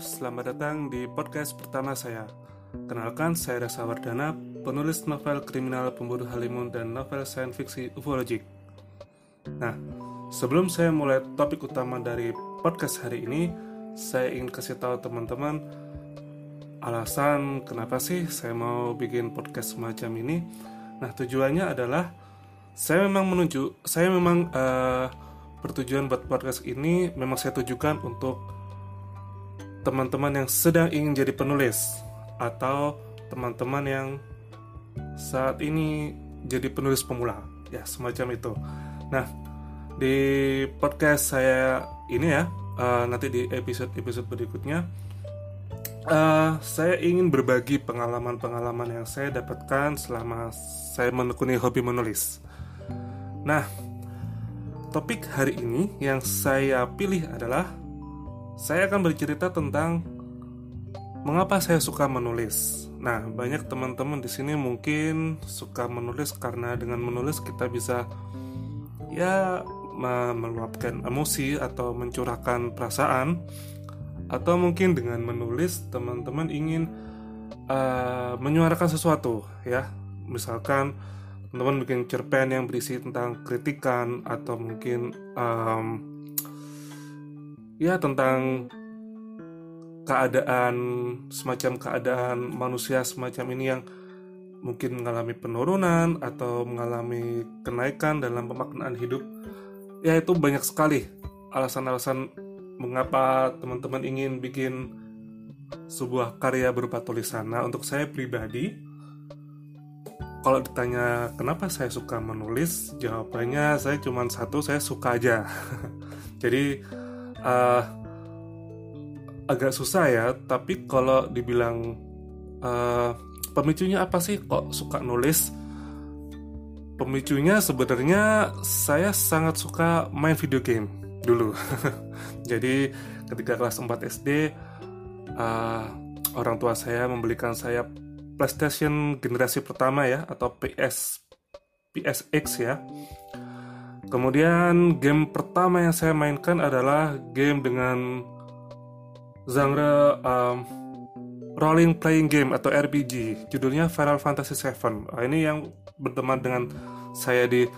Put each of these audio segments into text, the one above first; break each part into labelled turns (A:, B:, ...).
A: selamat datang di podcast pertama saya. Kenalkan, saya Rasa Wardana, penulis novel kriminal pembunuh Halimun dan novel sains fiksi ufologic. Nah, sebelum saya mulai topik utama dari podcast hari ini, saya ingin kasih tahu teman-teman alasan kenapa sih saya mau bikin podcast semacam ini. Nah, tujuannya adalah saya memang menuju, saya memang uh, bertujuan buat podcast ini memang saya tujukan untuk teman-teman yang sedang ingin jadi penulis atau teman-teman yang saat ini jadi penulis pemula. Ya semacam itu. Nah di podcast saya ini ya uh, nanti di episode-episode berikutnya uh, saya ingin berbagi pengalaman-pengalaman yang saya dapatkan selama saya menekuni hobi menulis. Nah topik hari ini yang saya pilih adalah saya akan bercerita tentang mengapa saya suka menulis. Nah, banyak teman-teman di sini mungkin suka menulis karena dengan menulis kita bisa ya meluapkan emosi atau mencurahkan perasaan atau mungkin dengan menulis teman-teman ingin uh, menyuarakan sesuatu ya. Misalkan teman-teman bikin cerpen yang berisi tentang kritikan atau mungkin um, ya tentang keadaan semacam keadaan manusia semacam ini yang mungkin mengalami penurunan atau mengalami kenaikan dalam pemaknaan hidup. Ya itu banyak sekali alasan-alasan mengapa teman-teman ingin bikin sebuah karya berupa tulisan. Nah untuk saya pribadi kalau ditanya kenapa saya suka menulis jawabannya saya cuma satu saya suka aja. Jadi uh, agak susah ya tapi kalau dibilang uh, pemicunya apa sih kok suka nulis? Pemicunya sebenarnya saya sangat suka main video game dulu. Jadi ketika kelas 4 SD uh, orang tua saya membelikan saya PlayStation generasi pertama ya atau PS PSX ya Kemudian game pertama yang saya mainkan adalah game dengan genre um, rolling playing game atau RPG. Judulnya Final Fantasy VII. Nah, ini yang berteman dengan saya di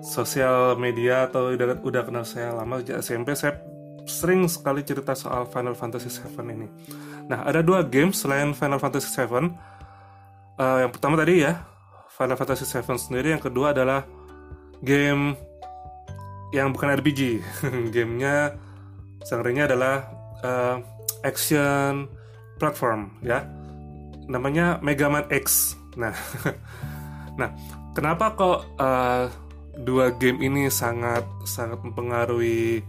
A: sosial media atau udah, udah kenal saya lama sejak SMP. Saya sering sekali cerita soal Final Fantasy VII ini. Nah, ada dua game selain Final Fantasy VII. Uh, yang pertama tadi ya, Final Fantasy VII sendiri. Yang kedua adalah game yang bukan RPG. Gamenya genre adalah uh, action platform ya. Namanya Mega Man X. Nah, nah kenapa kok uh, dua game ini sangat sangat mempengaruhi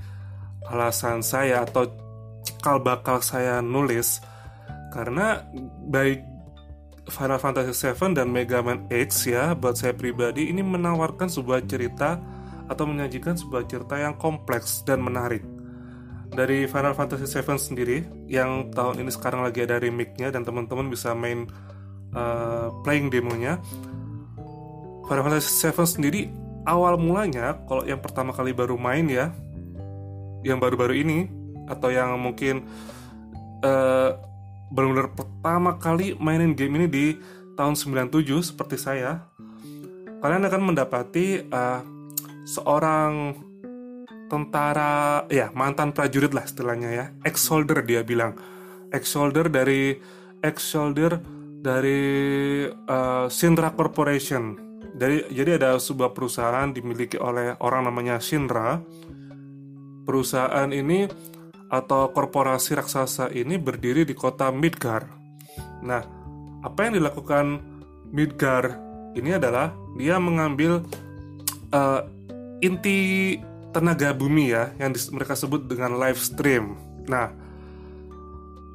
A: alasan saya atau cikal bakal saya nulis? Karena baik Final Fantasy VII dan Mega Man X ya buat saya pribadi ini menawarkan sebuah cerita atau menyajikan sebuah cerita yang kompleks dan menarik. Dari Final Fantasy VII sendiri yang tahun ini sekarang lagi ada remake-nya dan teman-teman bisa main uh, playing demonya. Final Fantasy VII sendiri awal mulanya kalau yang pertama kali baru main ya, yang baru-baru ini atau yang mungkin uh, benar-benar pertama kali mainin game ini di tahun 97 seperti saya. Kalian akan mendapati uh, seorang tentara ya mantan prajurit lah istilahnya ya. Ex soldier dia bilang. Ex soldier dari ex soldier dari uh, Shinra Corporation. Dari jadi ada sebuah perusahaan dimiliki oleh orang namanya Shinra perusahaan ini atau korporasi raksasa ini berdiri di kota Midgar. Nah, apa yang dilakukan Midgar ini adalah dia mengambil uh, inti tenaga bumi ya yang mereka sebut dengan live stream. Nah,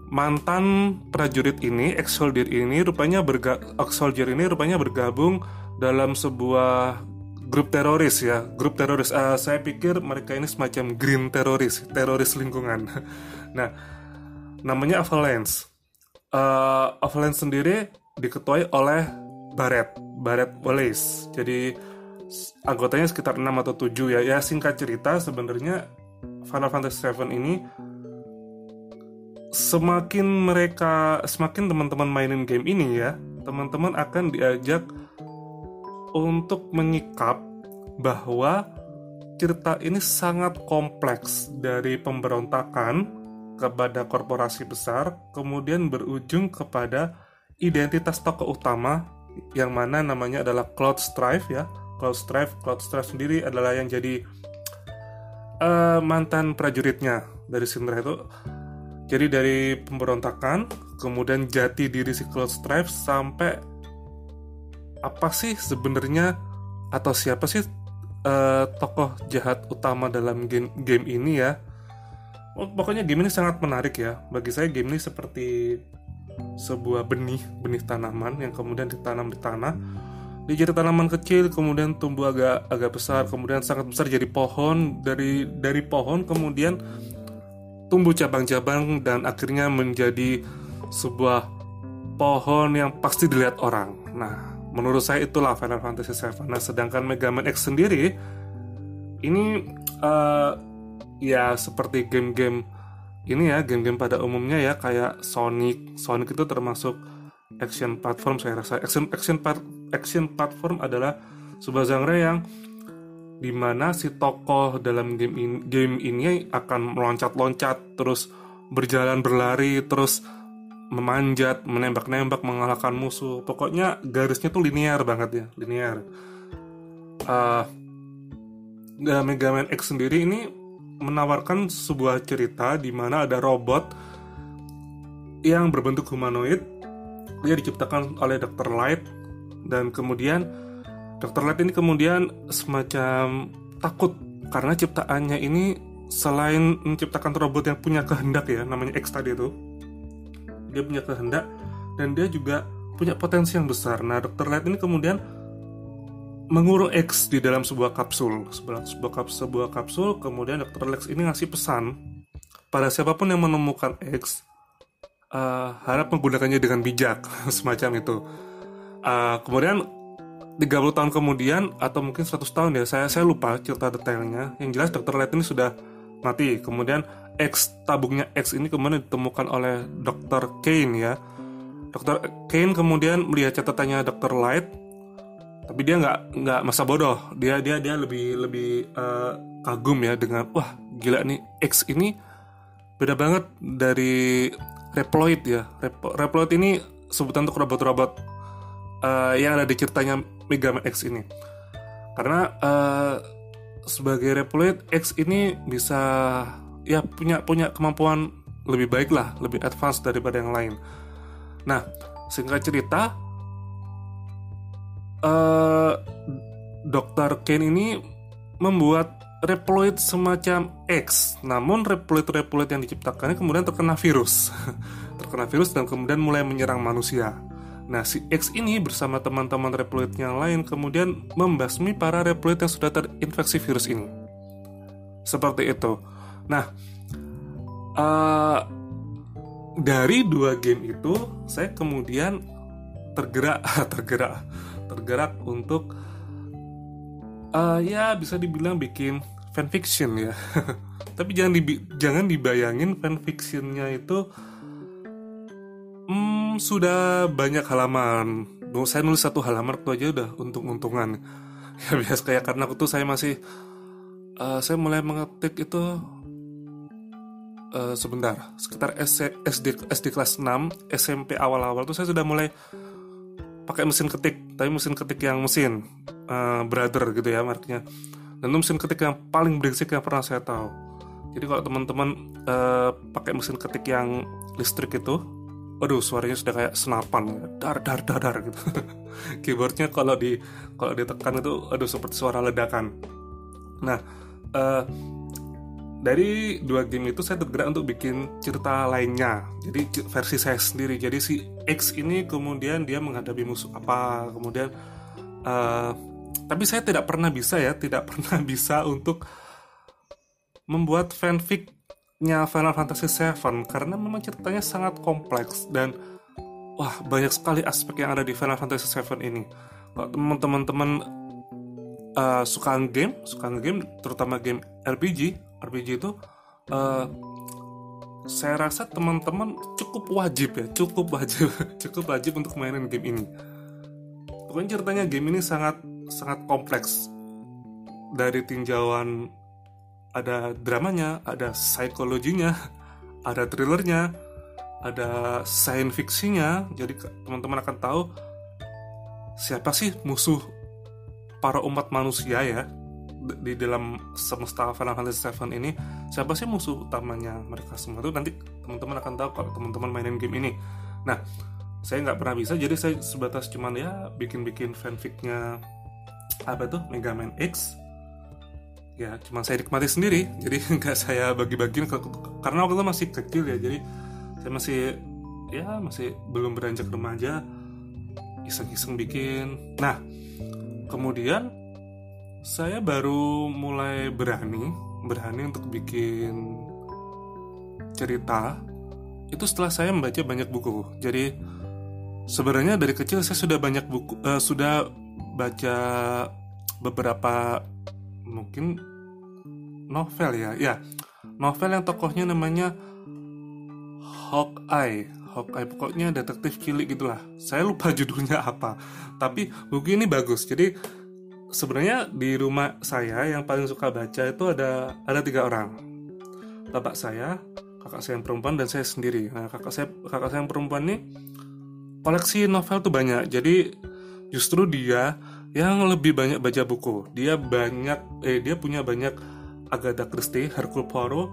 A: mantan prajurit ini, ex soldier ini rupanya ex soldier ini rupanya bergabung dalam sebuah grup teroris ya grup teroris. Uh, saya pikir mereka ini semacam green teroris teroris lingkungan. Nah namanya Avalanche. Uh, Avalanche sendiri diketuai oleh Barret Barret Wallace. Jadi anggotanya sekitar 6 atau 7 ya. Ya singkat cerita sebenarnya Final Fantasy VII ini semakin mereka semakin teman-teman mainin game ini ya teman-teman akan diajak untuk menyikap bahwa cerita ini sangat kompleks dari pemberontakan kepada korporasi besar kemudian berujung kepada identitas tokoh utama yang mana namanya adalah Cloud Strife ya. Cloud Strife Cloud Strife sendiri adalah yang jadi uh, mantan prajuritnya dari Syndra itu. Jadi dari pemberontakan kemudian jati diri si Cloud Strife sampai apa sih sebenarnya atau siapa sih uh, tokoh jahat utama dalam game game ini ya? Pokoknya game ini sangat menarik ya. Bagi saya game ini seperti sebuah benih benih tanaman yang kemudian ditanam di tanah. Dia jadi tanaman kecil kemudian tumbuh agak agak besar kemudian sangat besar jadi pohon. Dari dari pohon kemudian tumbuh cabang-cabang dan akhirnya menjadi sebuah pohon yang pasti dilihat orang. Nah menurut saya itulah Final Fantasy VII nah sedangkan Mega Man X sendiri ini uh, ya seperti game-game ini ya game-game pada umumnya ya kayak Sonic. Sonic itu termasuk action platform saya rasa. Action action action platform adalah sebuah genre yang di mana si tokoh dalam game ini, game ini akan meloncat-loncat terus berjalan berlari terus memanjat menembak-nembak mengalahkan musuh pokoknya garisnya tuh linear banget ya linear uh, Mega Man X sendiri ini menawarkan sebuah cerita di mana ada robot yang berbentuk humanoid dia diciptakan oleh Dr. Light dan kemudian Dr. Light ini kemudian semacam takut karena ciptaannya ini selain menciptakan robot yang punya kehendak ya namanya X tadi itu dia punya kehendak dan dia juga punya potensi yang besar nah Dr. Light ini kemudian mengurung X di dalam sebuah kapsul sebuah, sebuah, kapsul, sebuah kapsul kemudian Dr. Lex ini ngasih pesan pada siapa pun yang menemukan X uh, harap menggunakannya dengan bijak semacam itu uh, kemudian 30 tahun kemudian atau mungkin 100 tahun ya saya saya lupa cerita detailnya yang jelas Dr. Light ini sudah mati kemudian X tabungnya X ini kemudian ditemukan oleh Dr. Kane ya Dr. Kane kemudian melihat catatannya Dr. Light tapi dia nggak nggak masa bodoh dia dia dia lebih lebih uh, kagum ya dengan wah gila nih X ini beda banget dari Reploid ya. Rep Reploid ini sebutan untuk robot-robot uh, yang ada di ceritanya Mega Man X ini. Karena uh, sebagai Reploid X ini bisa ya punya punya kemampuan lebih baik lah, lebih advance daripada yang lain. Nah, singkat cerita, uh, Dr. Kane ini membuat Reploid semacam X. Namun Reploid-Reploid yang diciptakannya kemudian terkena virus. terkena virus dan kemudian mulai menyerang manusia. Nah, si X ini bersama teman-teman Reploid yang lain kemudian membasmi para Reploid yang sudah terinfeksi virus ini. Seperti itu. Nah, uh, dari dua game itu saya kemudian tergerak tergerak tergerak untuk uh, ya bisa dibilang bikin fanfiction ya. Tapi jangan di, jangan dibayangin fanfictionnya itu hmm, sudah banyak halaman. Saya nulis satu halaman itu aja udah untung-untungan. Ya biasa kayak karena aku tuh saya masih uh, saya mulai mengetik itu uh, sebentar sekitar SD SD kelas 6 SMP awal-awal tuh saya sudah mulai pakai mesin ketik tapi mesin ketik yang mesin uh, brother gitu ya mereknya dan itu mesin ketik yang paling berisik yang pernah saya tahu. Jadi kalau teman-teman uh, pakai mesin ketik yang listrik itu aduh suaranya sudah kayak senapan dar dar dar dar gitu. Keyboardnya kalau di kalau ditekan itu aduh seperti suara ledakan. Nah uh, dari dua game itu saya tergerak untuk bikin cerita lainnya. Jadi versi saya sendiri. Jadi si X ini kemudian dia menghadapi musuh apa kemudian uh, tapi saya tidak pernah bisa ya tidak pernah bisa untuk membuat fanficnya Final Fantasy VII karena memang ceritanya sangat kompleks dan wah banyak sekali aspek yang ada di Final Fantasy VII ini. Kalau teman-teman uh, suka game suka game terutama game RPG RPG itu uh, saya rasa teman-teman cukup wajib ya cukup wajib cukup wajib untuk mainin game ini. Pokoknya ceritanya game ini sangat sangat kompleks. Dari tinjauan ada dramanya ada psikologinya ada thrillernya ada science fictionnya. Jadi teman-teman akan tahu siapa sih musuh para umat manusia ya di dalam semesta Final Fantasy VII ini siapa sih musuh utamanya mereka semua itu nanti teman-teman akan tahu kalau teman-teman mainin game ini. Nah saya nggak pernah bisa jadi saya sebatas cuman ya bikin-bikin fanficnya apa tuh? Mega Man X. Ya cuma saya nikmati sendiri jadi nggak saya bagi-bagiin karena waktu itu masih kecil ya jadi saya masih ya masih belum beranjak remaja iseng-iseng bikin. Nah kemudian saya baru mulai berani berani untuk bikin cerita. Itu setelah saya membaca banyak buku. Jadi sebenarnya dari kecil saya sudah banyak buku uh, sudah baca beberapa mungkin novel ya. Ya novel yang tokohnya namanya Hawkeye. Hawkeye pokoknya detektif cilik gitulah. Saya lupa judulnya apa. Tapi buku ini bagus. Jadi sebenarnya di rumah saya yang paling suka baca itu ada ada tiga orang. Bapak saya kakak saya yang perempuan dan saya sendiri. Nah kakak saya kakak saya yang perempuan ini koleksi novel tuh banyak. Jadi justru dia yang lebih banyak baca buku. Dia banyak eh dia punya banyak Agatha Christie Hercule Poirot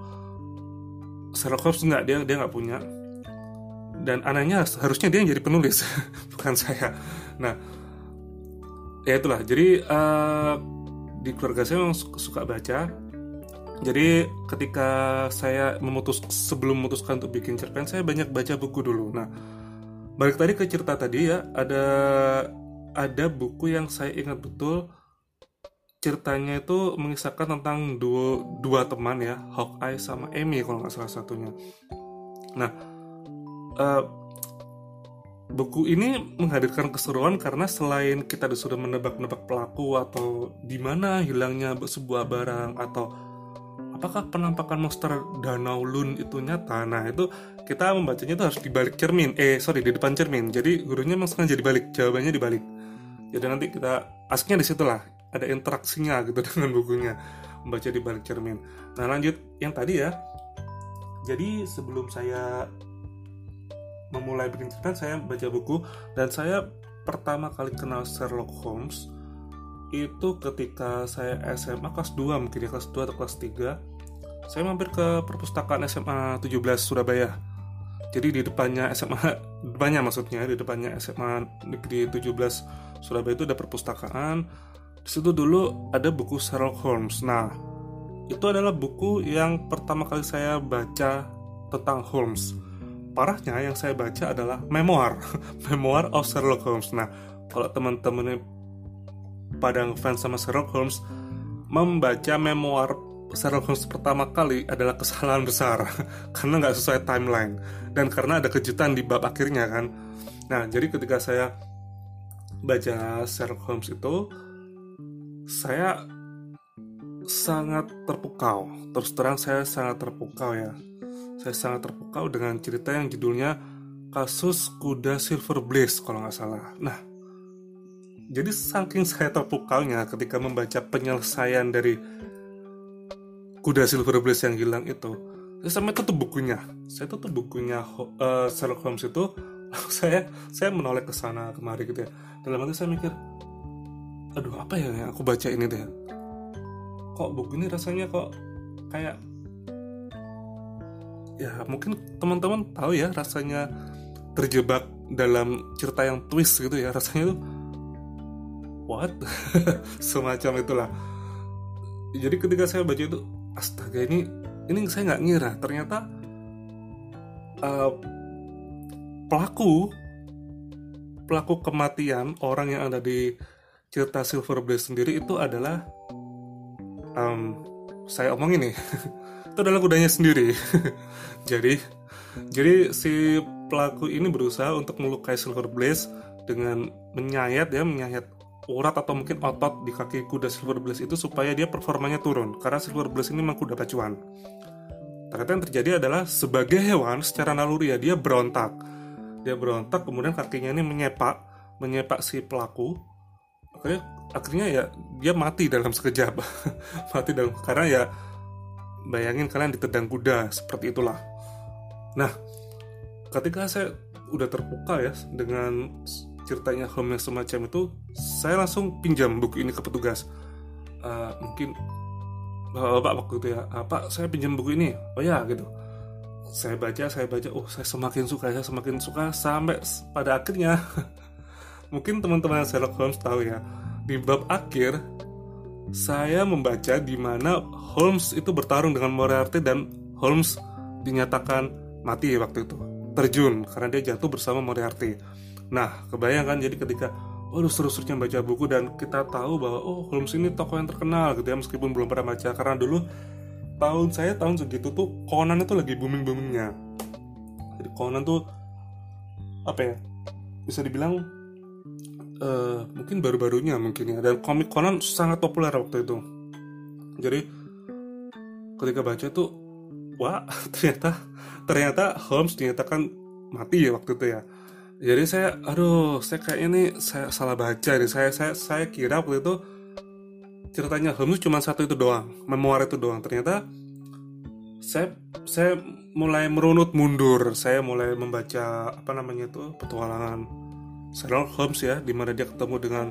A: Sherlock Holmes nggak dia dia nggak punya. Dan anehnya harusnya dia yang jadi penulis bukan saya. Nah ya itulah. Jadi uh, di keluarga saya memang suka, baca. Jadi ketika saya memutus sebelum memutuskan untuk bikin cerpen saya banyak baca buku dulu. Nah balik tadi ke cerita tadi ya ada ada buku yang saya ingat betul. Ceritanya itu mengisahkan tentang dua dua teman ya Hawkeye sama Amy kalau nggak salah satunya. Nah uh, buku ini menghadirkan keseruan karena selain kita sudah menebak-nebak pelaku atau di mana hilangnya sebuah barang atau apakah penampakan monster danau lun itu nyata nah itu kita membacanya itu harus di balik cermin. Eh sorry di depan cermin. Jadi gurunya memang sengaja dibalik jawabannya dibalik. Jadi nanti kita asiknya di situlah ada interaksinya gitu dengan bukunya membaca di balik cermin. Nah lanjut yang tadi ya. Jadi sebelum saya memulai bikin cerita saya baca buku dan saya pertama kali kenal Sherlock Holmes itu ketika saya SMA kelas 2 mungkin ya kelas 2 atau kelas 3 saya mampir ke perpustakaan SMA 17 Surabaya. Jadi di depannya SMA depannya maksudnya di depannya SMA negeri 17 Surabaya itu ada perpustakaan. Di situ dulu ada buku Sherlock Holmes. Nah itu adalah buku yang pertama kali saya baca tentang Holmes parahnya yang saya baca adalah memoir. Memoir of Sherlock Holmes. Nah kalau teman-teman pada fans sama Sherlock Holmes membaca memoir Sherlock Holmes pertama kali adalah kesalahan besar. Karena nggak sesuai timeline. Dan karena ada kejutan di bab akhirnya kan? Nah jadi ketika saya baca Sherlock Holmes itu saya sangat terpukau. Terus terang saya sangat terpukau ya saya sangat terpukau dengan cerita yang judulnya kasus kuda Silver Blaze kalau nggak salah. Nah, jadi saking saya terpukaunya ketika membaca penyelesaian dari kuda Silver Blaze yang hilang itu, saya sampai tutup bukunya. Saya tutup bukunya uh, Sherlock Holmes itu, saya saya menoleh ke sana kemari gitu ya. Dalam hati saya mikir, aduh apa ya yang aku baca ini deh? Kok buku ini rasanya kok kayak ya mungkin teman-teman tahu ya rasanya terjebak dalam cerita yang twist gitu ya. Rasanya tuh what? Semacam itulah. Jadi ketika saya baca itu astaga ini ini saya nggak ngira. Ternyata uh, pelaku pelaku kematian orang yang ada di cerita Silver Blaze sendiri itu adalah um, saya omongin nih itu adalah kudanya sendiri. Jadi jadi si pelaku ini berusaha untuk melukai Silver Blaze dengan menyayat ya menyayat urat atau mungkin otot di kaki kuda Silver Blaze itu supaya dia performanya turun. Karena Silver Blaze ini memang kuda pacuan. Ternyata yang terjadi adalah sebagai hewan secara naluri ya dia berontak. Dia berontak kemudian kakinya ini menyepak menyepak si pelaku. Akhirnya akhirnya ya dia mati dalam sekejap. Mati dalam karena ya bayangin kalian ditendang kuda seperti itulah. Nah ketika saya udah terpukau ya dengan ceritanya home yang semacam itu saya langsung pinjam buku ini ke petugas. Uh, mungkin bapak waktu itu ya apa saya pinjam buku ini. Oh ya gitu. Saya baca saya baca oh saya semakin suka saya semakin suka sampai pada akhirnya mungkin teman-teman Sherlock Holmes tahu ya di bab akhir saya membaca di mana Holmes itu bertarung dengan Moriarty dan Holmes dinyatakan mati waktu itu terjun karena dia jatuh bersama Moriarty. Nah kebayangkan jadi ketika waduh seru-serunya baca buku dan kita tahu bahwa oh Holmes ini tokoh yang terkenal gitu ya meskipun belum pernah baca. Karena dulu tahun saya tahun segitu tuh Conan itu lagi booming boomingnya jadi Conan tuh apa ya bisa dibilang uh, mungkin baru-barunya mungkin ya. Dan komik Conan sangat populer waktu itu. Jadi ketika baca tuh wah ternyata ternyata Holmes dinyatakan mati ya waktu itu ya. Jadi saya aduh saya kayak ini saya salah baca nih. Saya saya saya kira waktu itu ceritanya Holmes cuma satu itu doang memoir itu doang. Ternyata saya saya mulai merunut mundur. Saya mulai membaca apa namanya itu petualangan Sherlock Holmes ya di mana dia ketemu dengan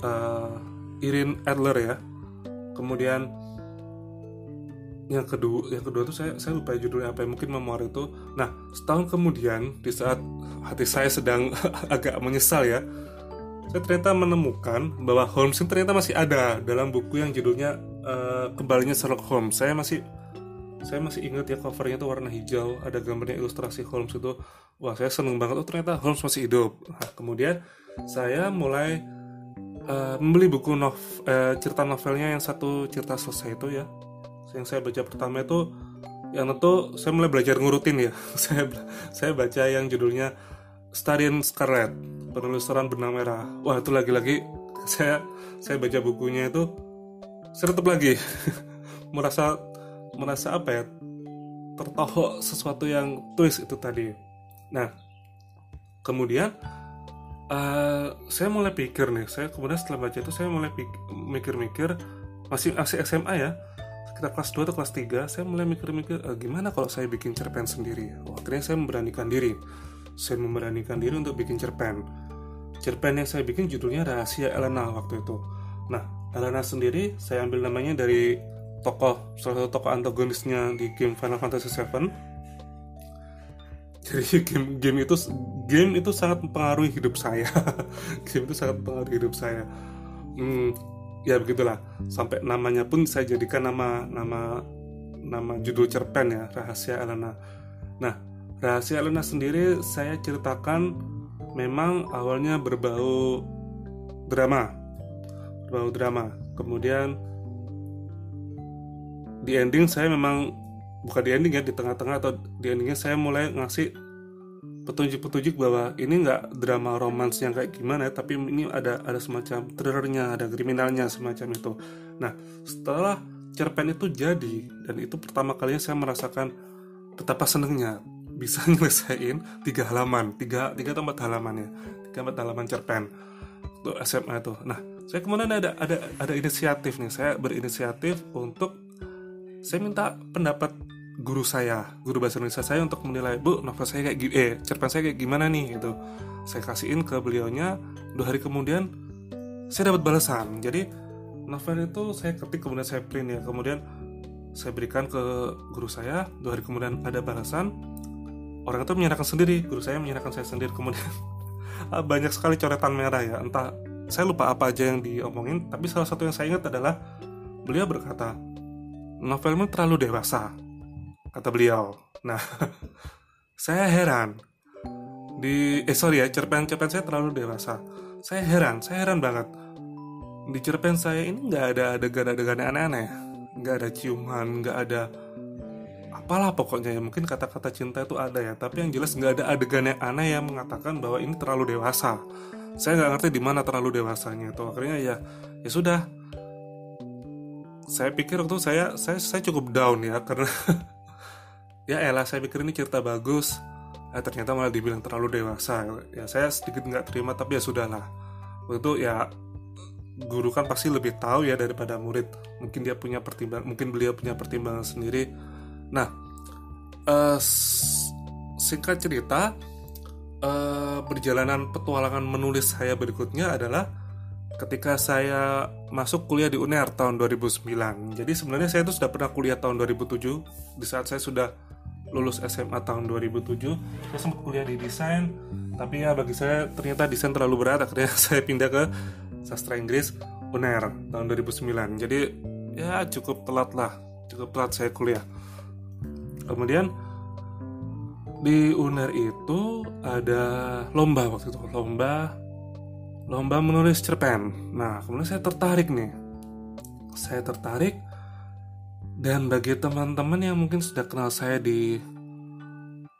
A: uh, Irin Adler ya. Kemudian yang kedua yang kedua tuh saya saya lupa judulnya apa ya, mungkin memoir itu. Nah setahun kemudian di saat hati saya sedang agak menyesal ya saya ternyata menemukan bahwa Holmes ternyata masih ada dalam buku yang judulnya uh, kembalinya Sherlock Holmes. Saya masih saya masih ingat ya covernya itu warna hijau ada gambarnya ilustrasi Holmes itu. Wah saya seneng banget oh ternyata Holmes masih hidup. Nah, kemudian saya mulai uh, membeli buku nov uh, cerita novelnya yang satu cerita selesai itu ya. Yang saya baca pertama itu yang tentu saya mulai belajar ngurutin ya. Saya saya baca yang judulnya Stadion Scarlet penelusuran benang merah. Wah itu lagi-lagi saya saya baca bukunya itu saya lagi merasa merasa apa ya tertohok sesuatu yang twist itu tadi. Nah kemudian uh, saya mulai pikir nih saya kemudian setelah baca itu saya mulai mikir-mikir masih masih SMA ya sekitar kelas 2 atau kelas 3 saya mulai mikir-mikir e, gimana kalau saya bikin cerpen sendiri? Oh, akhirnya saya memberanikan diri. Saya memberanikan diri untuk bikin cerpen. Cerpen yang saya bikin judulnya Rahasia Elena waktu itu. Nah Elena sendiri saya ambil namanya dari tokoh salah satu tokoh antagonisnya di game Final Fantasy VII jadi game game itu game itu sangat mempengaruhi hidup saya. Game itu sangat mempengaruhi hidup saya. Hmm, ya begitulah. Sampai namanya pun saya jadikan nama nama nama judul cerpen ya rahasia Elena. Nah rahasia Elena sendiri saya ceritakan memang awalnya berbau drama. Berbau drama. Kemudian di ending saya memang bukan di ending ya di tengah-tengah atau di endingnya saya mulai ngasih petunjuk-petunjuk bahwa ini nggak drama romans yang kayak gimana tapi ini ada ada semacam thrillernya ada kriminalnya semacam itu. Nah setelah cerpen itu jadi dan itu pertama kalinya saya merasakan betapa senengnya bisa nyelesain tiga halaman tiga tiga atau empat halaman ya tiga empat halaman cerpen untuk SMA itu. Nah saya kemudian ada ada ada inisiatif nih saya berinisiatif untuk saya minta pendapat guru saya, guru bahasa Indonesia saya untuk menilai, bu novel saya kayak eh cerpen saya kayak gimana nih gitu. Saya kasihin ke beliaunya, dua hari kemudian saya dapat balasan. Jadi novel itu saya ketik kemudian saya print ya, kemudian saya berikan ke guru saya, dua hari kemudian ada balasan. Orang itu menyerahkan sendiri, guru saya menyerahkan saya sendiri kemudian banyak sekali coretan merah ya, entah saya lupa apa aja yang diomongin, tapi salah satu yang saya ingat adalah beliau berkata, novelmu terlalu dewasa kata beliau. Nah, saya heran. Di eh sorry ya, cerpen-cerpen saya terlalu dewasa. Saya heran, saya heran banget. Di cerpen saya ini nggak ada adegan-adegan aneh-aneh, nggak ada ciuman, nggak ada apalah pokoknya ya mungkin kata-kata cinta itu ada ya tapi yang jelas nggak ada adegan yang aneh yang mengatakan bahwa ini terlalu dewasa saya nggak ngerti di mana terlalu dewasanya itu akhirnya ya ya sudah saya pikir waktu saya saya saya cukup down ya karena ya elah saya pikir ini cerita bagus. Eh, ternyata malah dibilang terlalu dewasa. Ya saya sedikit nggak terima tapi ya sudahlah. Waktu itu ya guru kan pasti lebih tahu ya daripada murid. Mungkin dia punya pertimbangan mungkin beliau punya pertimbangan sendiri. Nah uh, singkat cerita uh, perjalanan petualangan menulis saya berikutnya adalah ketika saya masuk kuliah di UNER tahun 2009 jadi sebenarnya saya itu sudah pernah kuliah tahun 2007 di saat saya sudah lulus SMA tahun 2007 saya sempat kuliah di desain. Tapi ya bagi saya ternyata desain terlalu berat. Akhirnya saya pindah ke sastra Inggris UNER tahun 2009 jadi ya cukup telat lah. Cukup telat saya kuliah. Kemudian di UNER itu ada lomba waktu itu. Lomba lomba menulis cerpen nah kemudian saya tertarik nih saya tertarik dan bagi teman-teman yang mungkin sudah kenal saya di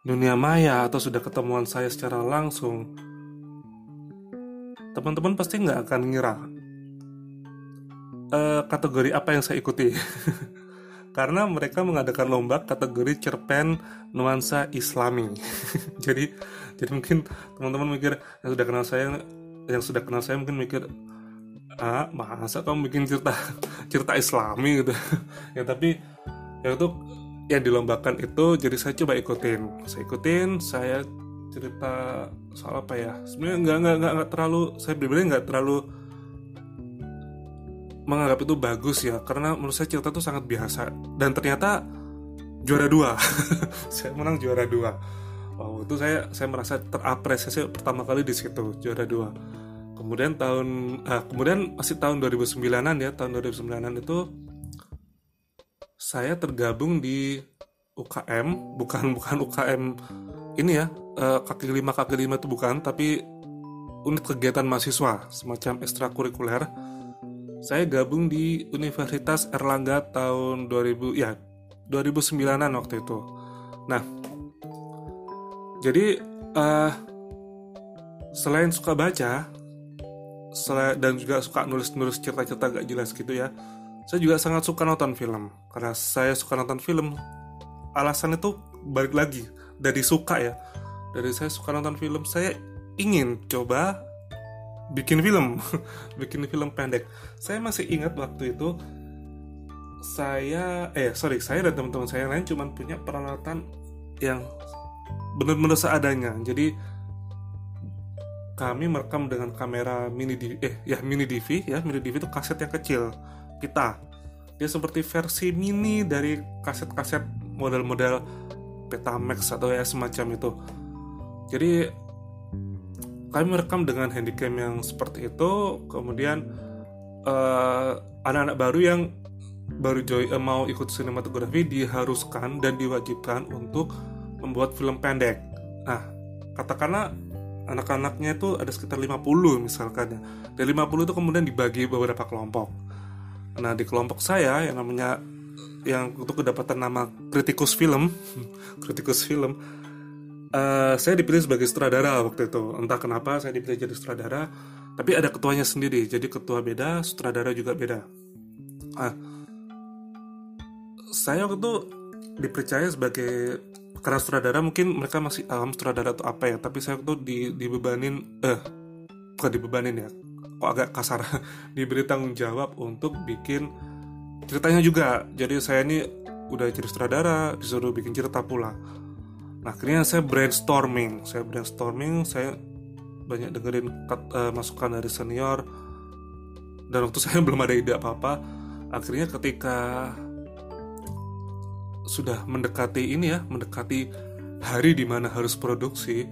A: dunia maya atau sudah ketemuan saya secara langsung, teman-teman pasti nggak akan ngira uh, kategori apa yang saya ikuti. Karena mereka mengadakan lomba kategori cerpen nuansa Islami. jadi, jadi mungkin teman-teman mikir yang sudah kenal saya, yang sudah kenal saya mungkin mikir ah masa kamu bikin cerita cerita Islami gitu? Ya tapi ya itu yang dilombakan itu jadi saya coba ikutin. Saya ikutin saya cerita soal apa ya? Sebenarnya nggak nggak nggak, nggak terlalu saya pribadi nggak terlalu menganggap itu bagus ya karena menurut saya cerita itu sangat biasa. Dan ternyata juara dua. Saya menang juara dua oh itu saya saya merasa terapresiasi pertama kali di situ juara dua. Kemudian tahun uh, kemudian masih tahun 2009an ya tahun 2009an itu saya tergabung di UKM bukan bukan UKM ini ya uh, kaki lima kaki lima itu bukan tapi unit kegiatan mahasiswa semacam ekstrakurikuler. Saya gabung di Universitas Erlangga tahun 2000 ya 2009an waktu itu. Nah jadi uh, selain suka baca dan juga suka nulis-nulis cerita-cerita gak jelas gitu ya saya juga sangat suka nonton film. Karena saya suka nonton film alasan itu balik lagi dari suka ya. Dari saya suka nonton film saya ingin coba bikin film bikin film pendek. Saya masih ingat waktu itu saya eh sorry saya dan teman-teman saya lain cuma punya peralatan yang benar-benar seadanya. Jadi kami merekam dengan kamera mini DV, eh ya mini DV ya. Mini DV itu kaset yang kecil kita dia seperti versi mini dari kaset-kaset model-model Betamax atau ya semacam itu. Jadi kami merekam dengan handycam yang seperti itu. Kemudian uh, anak-anak baru yang baru joy, uh, mau ikut sinematografi diharuskan dan diwajibkan untuk membuat film pendek nah katakanlah anak-anaknya itu ada sekitar 50 misalkan ya. Dari 50 itu kemudian dibagi beberapa kelompok. Nah, di kelompok saya yang namanya yang untuk kedapatan nama kritikus film, kritikus film, uh, saya dipilih sebagai sutradara waktu itu. Entah kenapa saya dipilih jadi sutradara, tapi ada ketuanya sendiri. Jadi ketua beda, sutradara juga beda. Ah, saya waktu itu dipercaya sebagai karena sutradara mungkin mereka masih paham sutradara itu apa ya tapi saya tuh di dibebanin eh bukan dibebanin ya kok agak kasar diberi tanggung jawab untuk bikin ceritanya juga. Jadi saya ini udah jadi sutradara disuruh bikin cerita pula. Nah akhirnya saya brainstorming saya brainstorming saya banyak dengerin uh, masukan dari senior. Dan waktu saya belum ada ide apa apa akhirnya ketika sudah mendekati ini ya, mendekati hari di mana harus produksi,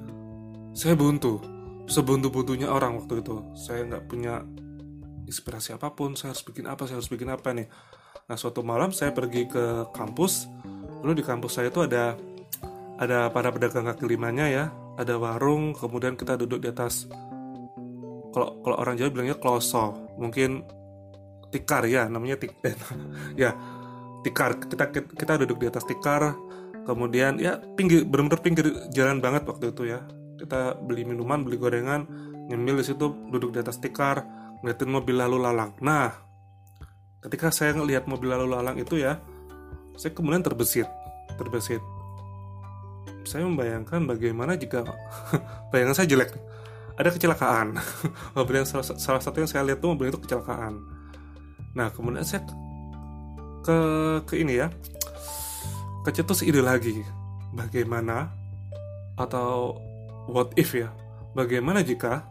A: saya buntu. Sebuntu-buntunya orang waktu itu. Saya nggak punya inspirasi apa pun, saya harus bikin apa, saya harus bikin apa nih. Nah, suatu malam saya pergi ke kampus. Dulu di kampus saya itu ada ada para pedagang kaki limanya ya, ada warung, kemudian kita duduk di atas kalau kalau orang Jawa bilangnya kloso, mungkin tikar ya, namanya tik ya tikar kita kita duduk di atas tikar kemudian ya pinggir benar-benar pinggir jalan banget waktu itu ya. Kita beli minuman beli gorengan nyemil di situ duduk di atas tikar ngeliatin mobil lalu lalang. Nah ketika saya ngelihat mobil lalu lalang itu ya saya kemudian terbesit terbesit. Saya membayangkan bagaimana jika bayangan saya jelek. Ada kecelakaan. Mobil yang salah, salah satu yang saya lihat tuh mobil itu kecelakaan. Nah kemudian saya ke ke ini ya. Kecetus ide lagi. Bagaimana? Atau what if ya? Bagaimana jika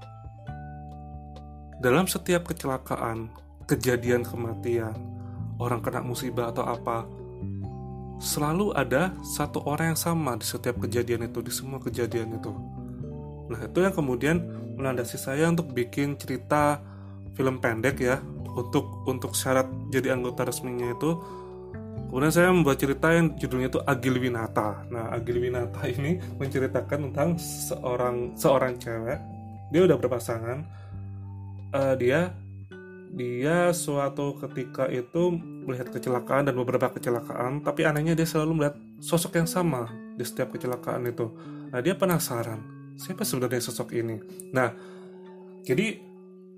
A: dalam setiap kecelakaan kejadian kematian orang kena musibah atau apa selalu ada satu orang yang sama di setiap kejadian itu, di semua kejadian itu. Nah, itu yang kemudian melandasi saya untuk bikin cerita film pendek ya, untuk untuk syarat jadi anggota resminya itu. Kemudian saya membuat cerita yang judulnya itu Agil Winata. Nah, Agil Winata ini menceritakan tentang seorang seorang cewek. Dia udah berpasangan. Uh, dia dia suatu ketika itu melihat kecelakaan dan beberapa kecelakaan, tapi anehnya dia selalu melihat sosok yang sama di setiap kecelakaan itu. Nah, dia penasaran, siapa sebenarnya sosok ini? Nah, jadi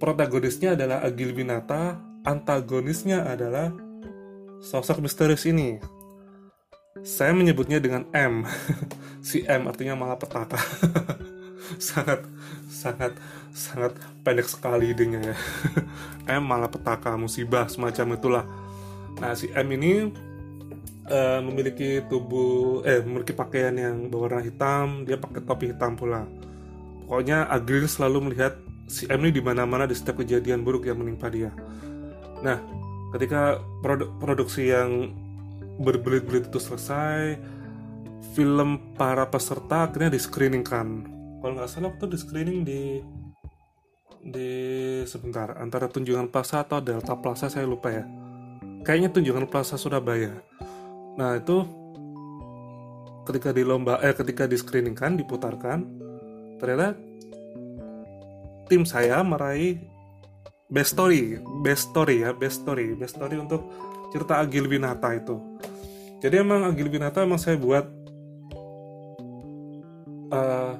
A: protagonisnya adalah Agil Binata, antagonisnya adalah sosok misterius ini. Saya menyebutnya dengan M. si M artinya malapetaka. sangat sangat sangat pendek sekali idenya ya M malah petaka musibah semacam itulah nah si M ini uh, memiliki tubuh eh memiliki pakaian yang berwarna hitam dia pakai topi hitam pula pokoknya Agril selalu melihat si M ini di mana-mana di setiap kejadian buruk yang menimpa dia. Nah ketika produ produksi yang berbelit-belit itu selesai film para peserta akhirnya di screeningkan kalau nggak salah waktu di screening di di sebentar antara Tunjungan Plaza atau Delta Plaza saya lupa ya. Kayaknya Tunjungan Plaza Surabaya. Nah itu ketika di lomba eh ketika di screening kan diputarkan ternyata tim saya meraih best story best story ya best story best story untuk cerita Agil Binata itu. Jadi emang Agil Binata emang saya buat uh,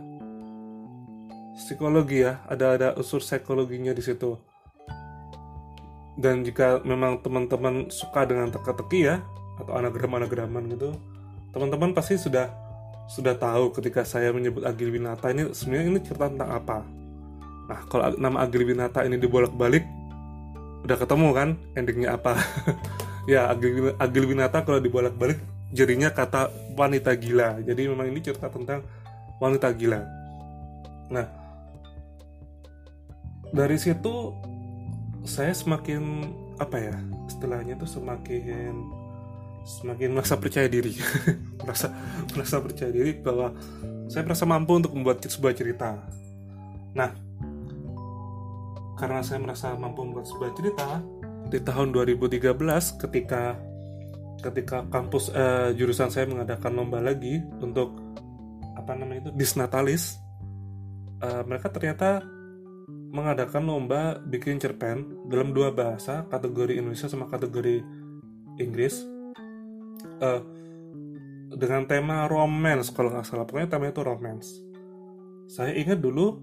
A: psikologi ya ada ada unsur psikologinya di situ. Dan jika memang teman-teman suka dengan teka-teki ya atau anagram-anagraman gitu teman-teman pasti sudah sudah tahu ketika saya menyebut Agil Winata ini sebenarnya ini cerita tentang apa nah kalau nama Agil Winata ini dibolak-balik udah ketemu kan endingnya apa? Ya Winata kalau dibolak-balik jadinya kata wanita gila. Jadi memang ini cerita tentang wanita gila. Nah dari situ saya semakin apa ya istilahnya tuh semakin semakin merasa percaya diri. Merasa merasa percaya diri bahwa saya merasa mampu untuk membuat sebuah cerita. Nah karena saya merasa mampu membuat sebuah cerita di tahun 2013 ketika ketika kampus uh, jurusan saya mengadakan lomba lagi untuk apa namanya itu disnatalis uh, mereka ternyata mengadakan lomba bikin cerpen dalam dua bahasa, kategori Indonesia sama kategori Inggris, uh, dengan tema romance kalau nggak salah, pokoknya temanya itu romance. Saya ingat dulu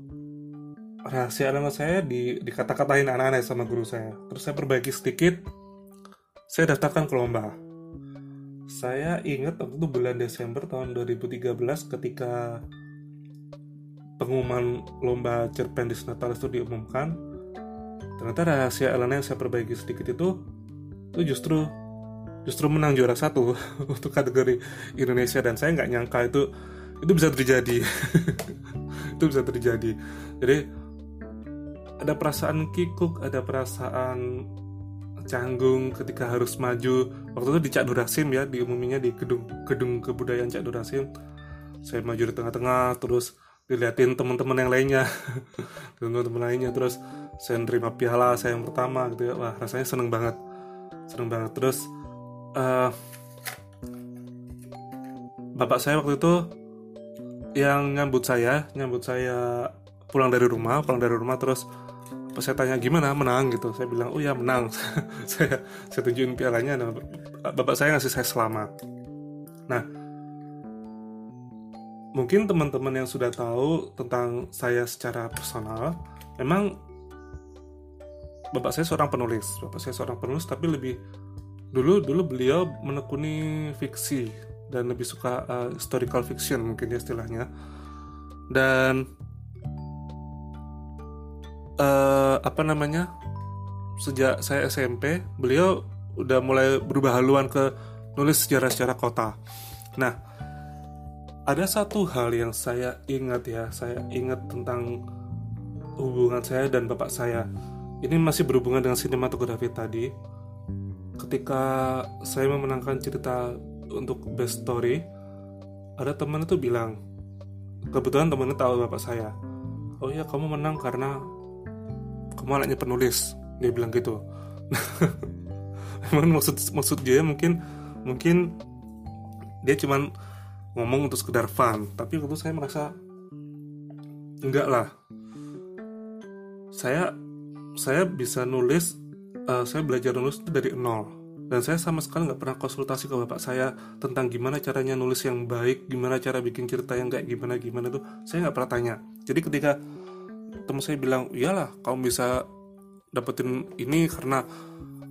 A: rahasia nama saya di dikata-katain anak-anak sama guru saya. Terus saya perbaiki sedikit, saya daftarkan ke lomba. Saya ingat waktu itu bulan Desember tahun 2013 ketika pengumuman lomba cerpen di Natalis itu diumumkan ternyata rahasia Elena yang saya perbaiki sedikit itu itu justru justru menang juara satu untuk kategori Indonesia dan saya nggak nyangka itu itu bisa terjadi itu bisa terjadi jadi ada perasaan kikuk ada perasaan canggung ketika harus maju. Waktu itu di Cak Durasim ya diumuminya di gedung gedung kebudayaan Cak Durasim saya maju di tengah-tengah terus diliatin teman-teman yang lainnya. Teman-teman lainnya terus saya nerima piala saya yang pertama gitu ya. Wah rasanya seneng banget. Seneng banget. Terus uh, bapak saya waktu itu yang nyambut saya nyambut saya pulang dari rumah pulang dari rumah terus pas saya tanya gimana? Menang? Gitu. Saya bilang oh ya menang. Saya saya tunjukin pialanya dan bapak saya ngasih saya selamat. Nah mungkin teman-teman yang sudah tahu tentang saya secara personal, memang bapak saya seorang penulis, bapak saya seorang penulis tapi lebih dulu dulu beliau menekuni fiksi, dan lebih suka uh, historical fiction mungkin ya istilahnya. Dan uh, apa namanya sejak saya SMP beliau udah mulai berubah haluan ke nulis sejarah-sejarah kota. Nah ada satu hal yang saya ingat ya saya ingat tentang hubungan saya dan bapak saya. Ini masih berhubungan dengan sinematografi tadi. Ketika saya memenangkan cerita untuk best story ada teman itu bilang kebetulan temannya tahu bapak saya. Oh ya kamu menang karena kamu anaknya penulis? Dia bilang gitu. Emang maksud maksud dia mungkin mungkin dia cuman ngomong untuk sekedar fun. Tapi waktu saya merasa enggak lah. Saya saya bisa nulis uh, saya belajar nulis itu dari nol. Dan saya sama sekali nggak pernah konsultasi ke bapak saya tentang gimana caranya nulis yang baik gimana cara bikin cerita yang kayak gimana gimana tuh saya nggak pernah tanya. Jadi ketika teman saya bilang iyalah kamu bisa dapetin ini karena